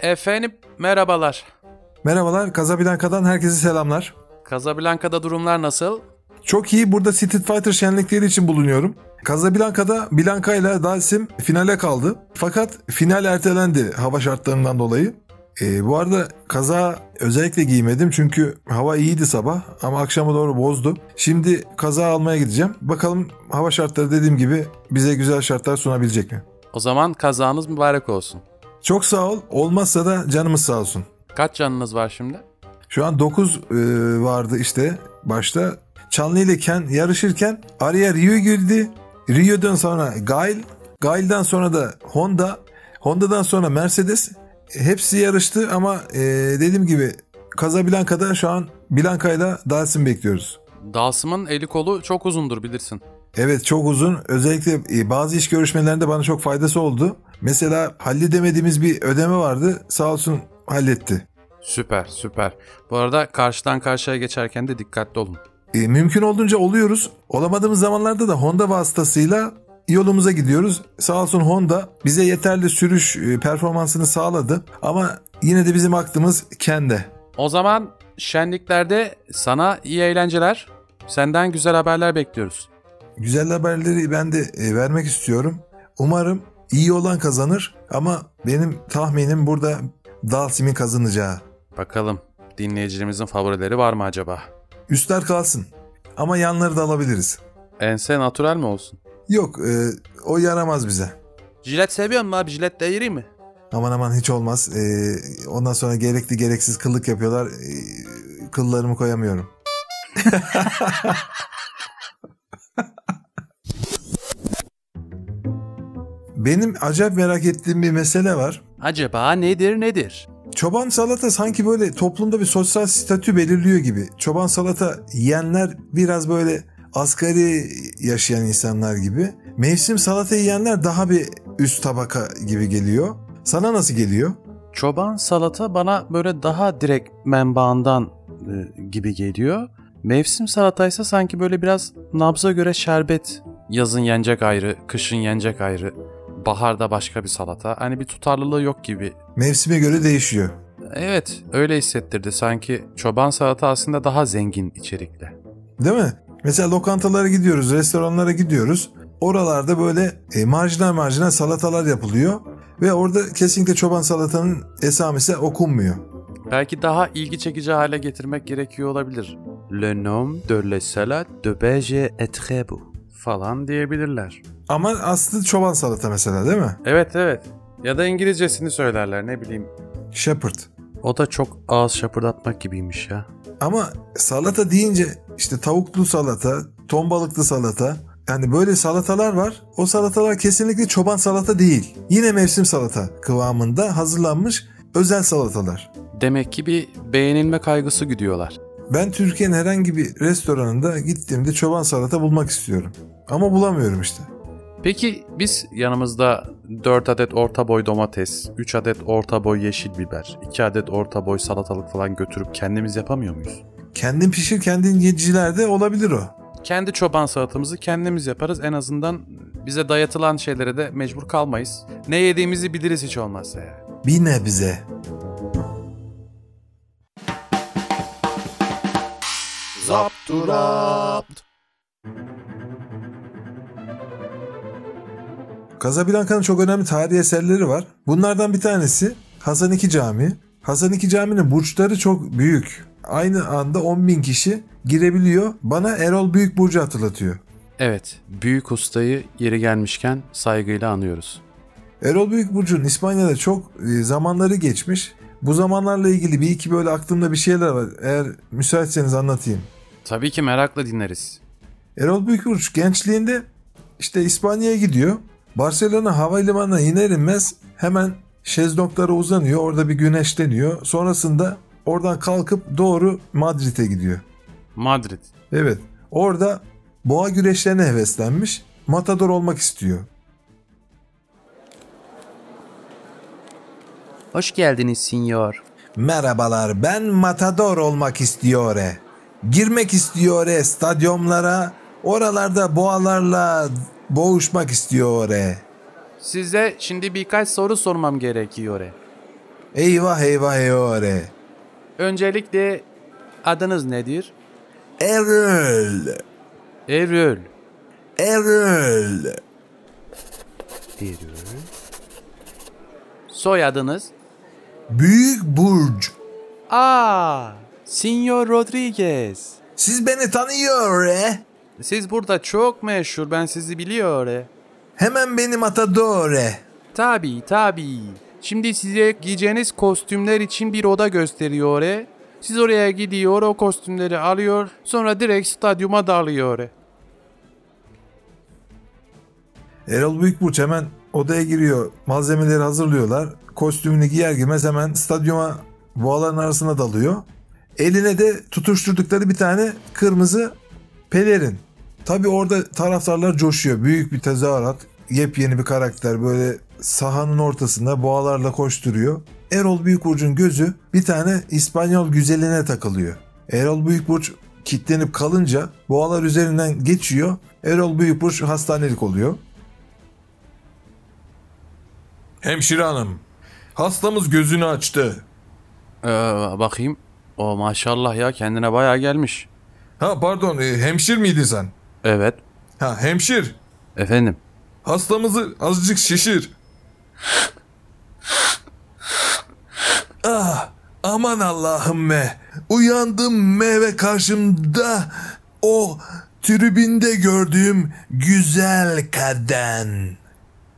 Efendim merhabalar. Merhabalar, Casablanca'dan herkese selamlar. Casablanca'da durumlar nasıl? Çok iyi, burada Street Fighter şenlikleri için bulunuyorum. Casablanca'da Blanca ile Dalsim finale kaldı. Fakat final ertelendi hava şartlarından dolayı. Ee, bu arada kaza özellikle giymedim çünkü hava iyiydi sabah ama akşama doğru bozdu. Şimdi kaza almaya gideceğim. Bakalım hava şartları dediğim gibi bize güzel şartlar sunabilecek mi? O zaman kazanız mübarek olsun. Çok sağ ol. Olmazsa da canımız sağ olsun. Kaç canınız var şimdi? Şu an 9 vardı işte başta. Çanlı ile Ken yarışırken araya Rio girdi. Rio'dan sonra Gail, Gail'dan sonra da Honda, Honda'dan sonra Mercedes. Hepsi yarıştı ama e, dediğim gibi Casablanca'da şu an Blanca ile Dalsim bekliyoruz. Dalsım'ın eli kolu çok uzundur bilirsin. Evet çok uzun. Özellikle e, bazı iş görüşmelerinde bana çok faydası oldu. Mesela halledemediğimiz bir ödeme vardı. Sağ olsun halletti. Süper süper. Bu arada karşıdan karşıya geçerken de dikkatli olun. E, mümkün olduğunca oluyoruz. Olamadığımız zamanlarda da Honda vasıtasıyla yolumuza gidiyoruz. Sağ olsun Honda bize yeterli sürüş e, performansını sağladı. Ama yine de bizim aklımız Ken'de. O zaman şenliklerde sana iyi eğlenceler. Senden güzel haberler bekliyoruz. Güzel haberleri ben de e, vermek istiyorum. Umarım iyi olan kazanır ama benim tahminim burada Dalsim'in kazanacağı. Bakalım dinleyicilerimizin favorileri var mı acaba? Üstler kalsın ama yanları da alabiliriz. Ense natural mi olsun? Yok e, o yaramaz bize. Jilet seviyor musun abi? Jilet değeri mi? Aman aman hiç olmaz. E, ondan sonra gerekli gereksiz kıllık yapıyorlar. E, kıllarımı koyamıyorum. Benim acayip merak ettiğim bir mesele var. Acaba nedir nedir? Çoban salata sanki böyle toplumda bir sosyal statü belirliyor gibi. Çoban salata yiyenler biraz böyle asgari yaşayan insanlar gibi. Mevsim salata yiyenler daha bir üst tabaka gibi geliyor. Sana nasıl geliyor? Çoban salata bana böyle daha direkt menbaından e, gibi geliyor. Mevsim salataysa sanki böyle biraz nabza göre şerbet. Yazın yenecek ayrı, kışın yenecek ayrı. Baharda başka bir salata. Hani bir tutarlılığı yok gibi. Mevsime göre değişiyor. Evet, öyle hissettirdi. Sanki çoban salata aslında daha zengin içerikle. Değil mi? Mesela lokantalara gidiyoruz, restoranlara gidiyoruz. Oralarda böyle e, marjinal marjinal salatalar yapılıyor. Ve orada kesinlikle çoban salatanın esamesi okunmuyor. Belki daha ilgi çekici hale getirmek gerekiyor olabilir. Le nom de la salade de berger est très beau falan diyebilirler. Ama aslı çoban salata mesela değil mi? Evet evet. Ya da İngilizcesini söylerler ne bileyim. Shepherd. O da çok ağız şapırdatmak gibiymiş ya. Ama salata deyince işte tavuklu salata, ton balıklı salata. Yani böyle salatalar var. O salatalar kesinlikle çoban salata değil. Yine mevsim salata kıvamında hazırlanmış özel salatalar. Demek ki bir beğenilme kaygısı güdüyorlar. Ben Türkiye'nin herhangi bir restoranında gittiğimde çoban salata bulmak istiyorum. Ama bulamıyorum işte. Peki biz yanımızda 4 adet orta boy domates, 3 adet orta boy yeşil biber, 2 adet orta boy salatalık falan götürüp kendimiz yapamıyor muyuz? Kendin pişir kendin yedicilerde olabilir o. Kendi çoban salatamızı kendimiz yaparız. En azından bize dayatılan şeylere de mecbur kalmayız. Ne yediğimizi biliriz hiç olmazsa ya. Bir nebze. Zapturapt. Casablanca'nın çok önemli tarihi eserleri var. Bunlardan bir tanesi Hasan II Camii. Hasan II Camii'nin burçları çok büyük. Aynı anda 10 bin kişi girebiliyor. Bana Erol Büyük Burcu hatırlatıyor. Evet, büyük ustayı yeri gelmişken saygıyla anıyoruz. Erol Büyük Burcu'nun İspanya'da çok e, zamanları geçmiş. Bu zamanlarla ilgili bir iki böyle aklımda bir şeyler var. Eğer müsaitseniz anlatayım. Tabii ki merakla dinleriz. Erol Büyükburç gençliğinde işte İspanya'ya gidiyor. Barcelona havalimanına iner inmez hemen şezlonglara uzanıyor. Orada bir güneşleniyor. Sonrasında oradan kalkıp doğru Madrid'e gidiyor. Madrid. Evet. Orada boğa güreşlerine heveslenmiş. Matador olmak istiyor. Hoş geldiniz sinyor. Merhabalar ben matador olmak istiyor. Girmek istiyor stadyumlara. Oralarda boğalarla boğuşmak istiyor. Size şimdi birkaç soru sormam gerekiyor. Eyvah eyvah eyvah. Öncelikle adınız nedir? Erol. Erol. Erol. Erol. Soyadınız? Büyük Burç. Aa, Senyor Rodriguez. Siz beni tanıyor e? Siz burada çok meşhur, ben sizi biliyor. Hemen benim matadore. Tabii, tabii. Şimdi size giyeceğiniz kostümler için bir oda gösteriyor. Siz oraya gidiyor, o kostümleri alıyor, sonra direkt stadyuma dalıyor. Erol Büyükburç hemen odaya giriyor. Malzemeleri hazırlıyorlar. Kostümünü giyer giymez hemen stadyuma boğaların arasına dalıyor. Eline de tutuşturdukları bir tane kırmızı pelerin. Tabi orada taraftarlar coşuyor. Büyük bir tezahürat. Yepyeni bir karakter böyle sahanın ortasında boğalarla koşturuyor. Erol Büyükburç'un gözü bir tane İspanyol güzeline takılıyor. Erol Büyükburç kitlenip kalınca boğalar üzerinden geçiyor. Erol Büyükburç hastanelik oluyor. Hemşire hanım, hastamız gözünü açtı. Ee, bakayım. O maşallah ya kendine bayağı gelmiş. Ha pardon, e, hemşir miydin sen? Evet. Ha hemşir, Efendim. hastamızı azıcık şişir. ah, aman Allah'ım be. Uyandım me ve karşımda o tribünde gördüğüm güzel kadın.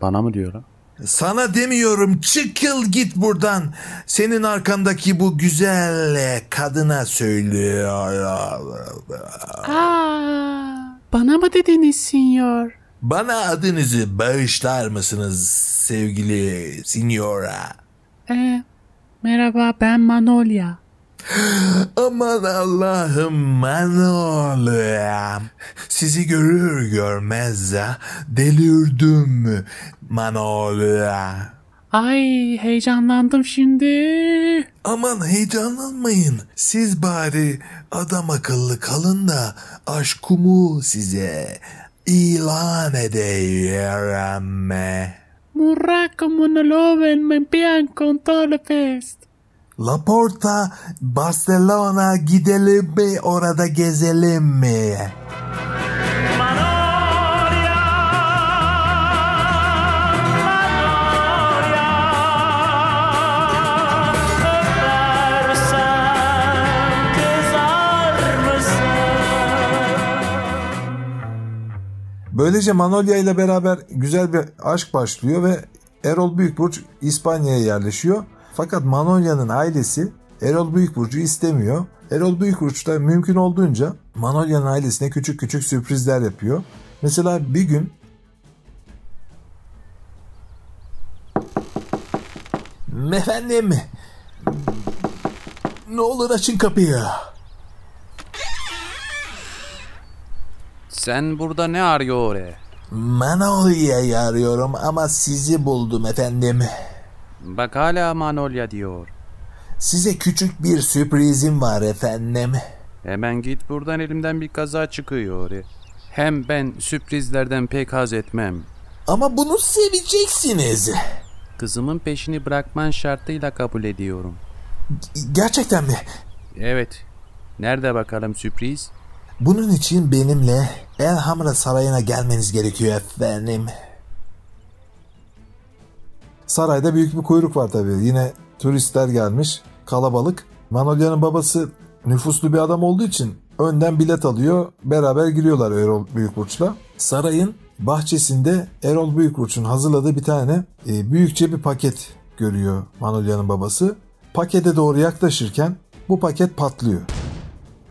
Bana mı diyor ha? Sana demiyorum çıkıl git buradan. Senin arkandaki bu güzel kadına söylüyor. Aa, bana mı dediniz senyor? Bana adınızı bağışlar mısınız sevgili signora? Ee, merhaba ben Manolya. Aman Allah'ım Manolya. Sizi görür görmez delirdim Manolya. Ay heyecanlandım şimdi. Aman heyecanlanmayın. Siz bari adam akıllı kalın da aşkumu size ilan edeyim. Murraco monoloven me pian con todo el fest. Laporta Barcelona gidelim mi orada gezelim mi? Böylece Manolya ile beraber güzel bir aşk başlıyor ve Erol Büyükburç İspanya'ya yerleşiyor. Fakat Manolya'nın ailesi Erol Büyükburç'u istemiyor. Erol Büyükburç da mümkün olduğunca Manolya'nın ailesine küçük küçük sürprizler yapıyor. Mesela bir gün Efendim ne olur açın kapıyı. Sen burada ne arıyor? Manolya'yı arıyorum ama sizi buldum efendim. Bak hala Manolya diyor. Size küçük bir sürprizim var efendim. Hemen git buradan elimden bir kaza çıkıyor. Hem ben sürprizlerden pek haz etmem. Ama bunu seveceksiniz. Kızımın peşini bırakman şartıyla kabul ediyorum. Gerçekten mi? Evet. Nerede bakalım sürpriz? Bunun için benimle Elhamra Sarayı'na gelmeniz gerekiyor efendim. Sarayda büyük bir kuyruk var tabii. Yine turistler gelmiş. Kalabalık. Manolya'nın babası nüfuslu bir adam olduğu için önden bilet alıyor. Beraber giriyorlar Erol Büyükburç'la. Sarayın bahçesinde Erol Büyükburç'un hazırladığı bir tane e, büyükçe bir paket görüyor Manolya'nın babası. Pakete doğru yaklaşırken bu paket patlıyor.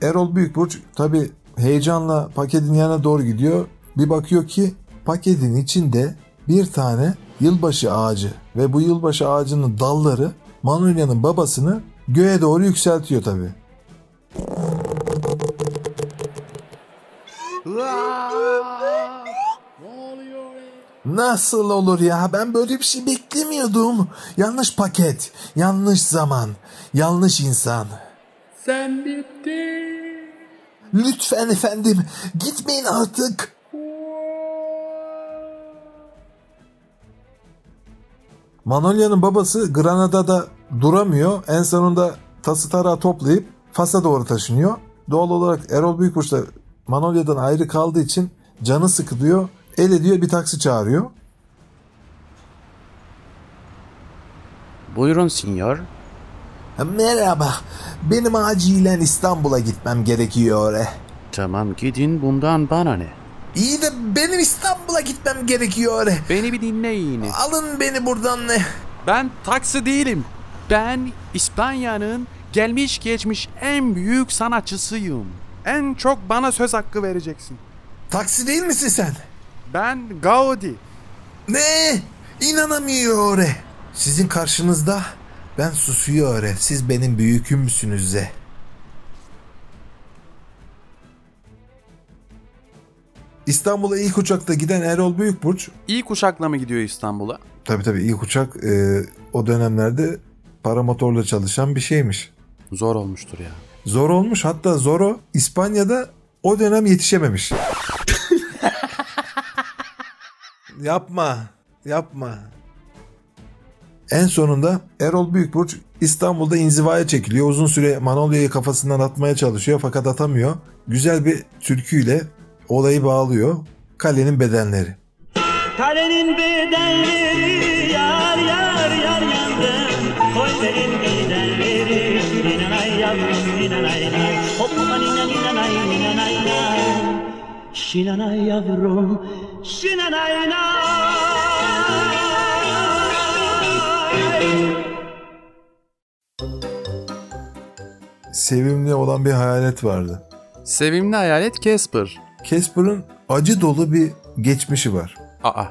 Erol Büyükburç tabi heyecanla paketin yanına doğru gidiyor. Bir bakıyor ki paketin içinde bir tane yılbaşı ağacı ve bu yılbaşı ağacının dalları Manolya'nın babasını göğe doğru yükseltiyor tabi. Nasıl olur ya? Ben böyle bir şey beklemiyordum. Yanlış paket, yanlış zaman, yanlış insan. Sen bittin. Lütfen efendim gitmeyin artık. Manolya'nın babası Granada'da duramıyor. En sonunda tası tarağı toplayıp Fas'a doğru taşınıyor. Doğal olarak Erol Büyükburç da Manolya'dan ayrı kaldığı için canı sıkılıyor. El ediyor bir taksi çağırıyor. Buyurun sinyor. Merhaba. Benim acilen İstanbul'a gitmem gerekiyor. Tamam gidin bundan bana ne? İyi de benim İstanbul'a gitmem gerekiyor. Beni bir dinleyin. Alın beni buradan. Ben taksi değilim. Ben İspanya'nın gelmiş geçmiş en büyük sanatçısıyım. En çok bana söz hakkı vereceksin. Taksi değil misin sen? Ben Gaudi. Ne? İnanamıyor. Sizin karşınızda ben susuyor. Siz benim büyükümsünüz. İstanbul'a ilk uçakta giden Erol Büyükburç İlk uçakla mı gidiyor İstanbul'a? tabii tabii ilk uçak e, o dönemlerde paramotorla çalışan bir şeymiş. Zor olmuştur ya. Zor olmuş hatta Zoro İspanya'da o dönem yetişememiş. yapma, yapma. En sonunda Erol Büyükburç İstanbul'da inzivaya çekiliyor. Uzun süre Manolya'yı kafasından atmaya çalışıyor fakat atamıyor. Güzel bir türküyle olayı bağlıyor. Kalenin bedenleri. Kalenin bedenleri yar yar yar yandım Koy bedenleri Ninanay yavrum ninanay nay Hoppa nina ninanay ninanay nay Şinanay yavrum şinanay nay Sevimli olan bir hayalet vardı. Sevimli hayalet Casper. Casper'ın acı dolu bir geçmişi var. Aa.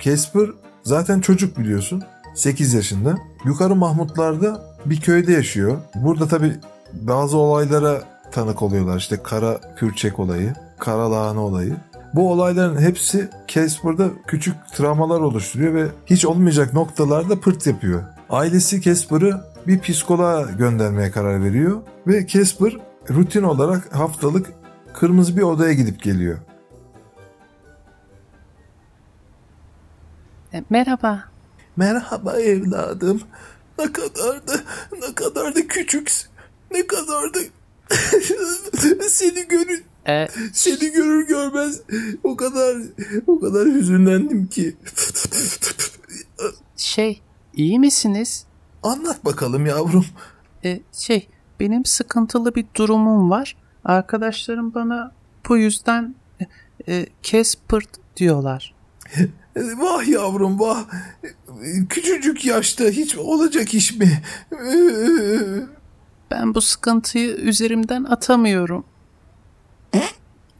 Casper zaten çocuk biliyorsun. 8 yaşında. Yukarı Mahmutlar'da bir köyde yaşıyor. Burada tabi bazı olaylara tanık oluyorlar. İşte kara kürçek olayı, kara lahana olayı. Bu olayların hepsi Casper'da küçük travmalar oluşturuyor ve hiç olmayacak noktalarda pırt yapıyor. Ailesi Casper'ı bir psikoloğa göndermeye karar veriyor ve Casper rutin olarak haftalık kırmızı bir odaya gidip geliyor. E, Merhaba. Merhaba evladım. Ne kadar da ne kadar da küçüksün. Ne kadar da seni görür E, seni görür görmez o kadar o kadar hüzünlendim ki. şey, iyi misiniz? Anlat bakalım yavrum. E, şey, benim sıkıntılı bir durumum var. Arkadaşlarım bana bu yüzden e, e, Caspert diyorlar. Vah yavrum vah. Küçücük yaşta hiç olacak iş mi? Ben bu sıkıntıyı üzerimden atamıyorum.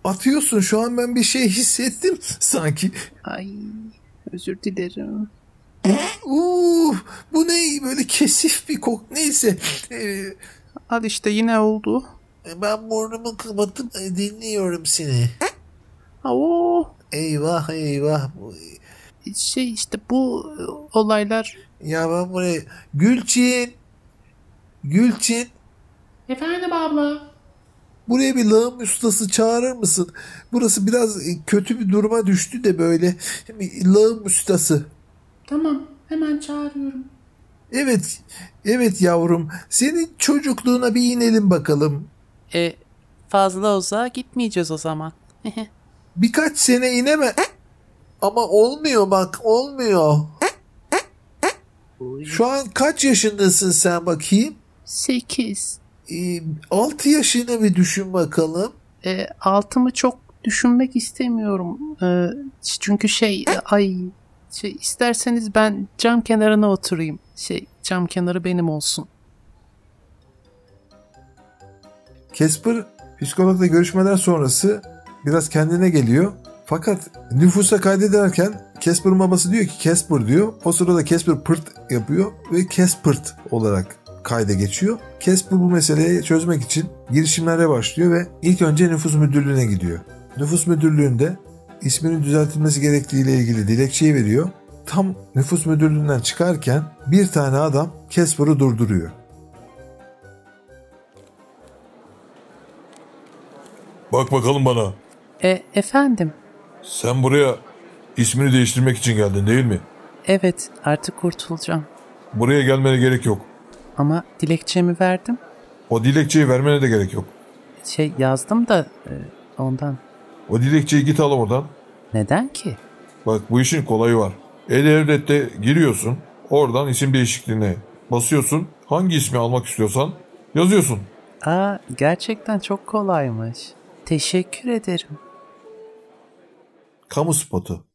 Atıyorsun şu an ben bir şey hissettim sanki. Ay, özür dilerim. Uuu bu ne böyle kesif bir kok neyse. Ee, Al işte yine oldu. Ben burnumu kapatıp e, dinliyorum seni. Oo, Eyvah eyvah. şey işte bu e, olaylar. Ya ben buraya... Gülçin! Gülçin! Efendim abla. Buraya bir lağım ustası çağırır mısın? Burası biraz e, kötü bir duruma düştü de böyle. Bir Lağım ustası. Tamam, hemen çağırıyorum. Evet, evet yavrum. Senin çocukluğuna bir inelim bakalım. E, fazla uzağa gitmeyeceğiz o zaman. Birkaç sene ineme. Ama olmuyor bak, olmuyor. Şu an kaç yaşındasın sen bakayım? Sekiz. Ee, 6 yaşını bir düşün bakalım. E, altımı çok düşünmek istemiyorum. E, çünkü şey e, ay şey isterseniz ben cam kenarına oturayım. Şey cam kenarı benim olsun. Casper psikologla görüşmeler sonrası biraz kendine geliyor. Fakat nüfusa kaydederken Casper'ın babası diyor ki Casper diyor. O sırada Casper pırt yapıyor ve Caspert olarak kayda geçiyor. Casper bu meseleyi çözmek için girişimlere başlıyor ve ilk önce nüfus müdürlüğüne gidiyor. Nüfus müdürlüğünde isminin düzeltilmesi gerektiğiyle ilgili dilekçeyi veriyor. Tam nüfus müdürlüğünden çıkarken bir tane adam Casper'ı durduruyor. Bak bakalım bana. E, efendim Sen buraya ismini değiştirmek için geldin değil mi? Evet artık kurtulacağım. Buraya gelmene gerek yok. Ama dilekçemi verdim. O dilekçeyi vermene de gerek yok. Şey yazdım da e, ondan. O dilekçeyi git al oradan. Neden ki? Bak bu işin kolayı var. E-Devlet'te giriyorsun. Oradan isim değişikliğine basıyorsun. Hangi ismi almak istiyorsan yazıyorsun. Aa gerçekten çok kolaymış. Teşekkür ederim. Kamu spotu.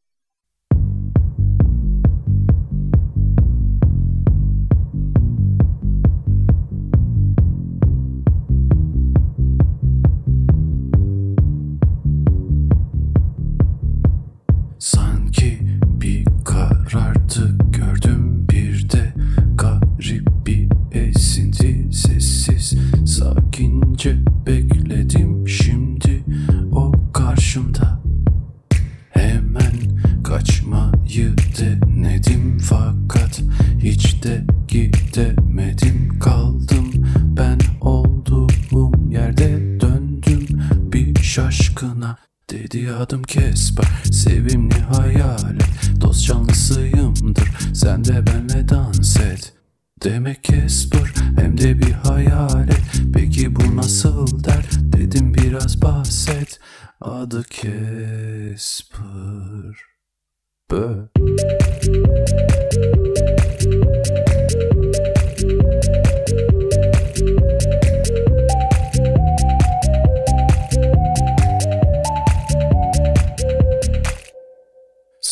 Şaşkına Dedi adım Kesper. Sevimli hayalet Dost canlısıyımdır. Sen de benle dans et. Demek Kesper hem de bir hayalet. Peki bu nasıl der? Dedim biraz bahset. Adı Kesper. Bö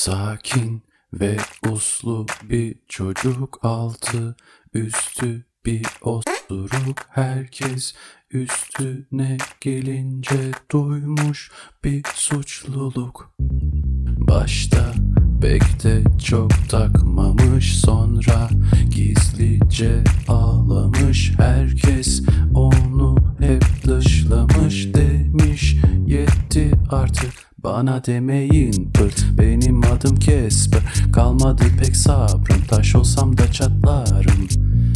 Sakin ve uslu bir çocuk altı üstü bir osuruk. Herkes üstüne gelince duymuş bir suçluluk. Başta pek de çok takmamış sonra gizlice ağlamış. Herkes onu hep dışlamış demiş yetti artık bana demeyin pırt benim adım Kesper. Kalmadı pek sabrım taş olsam da çatlarım.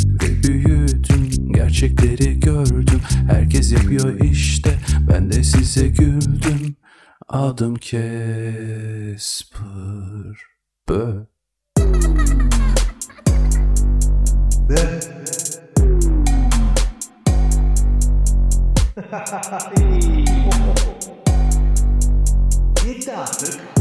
Ve büyüdüm gerçekleri gördüm. Herkes yapıyor işte ben de size güldüm. Adım Kesper. Bö Yetti artık.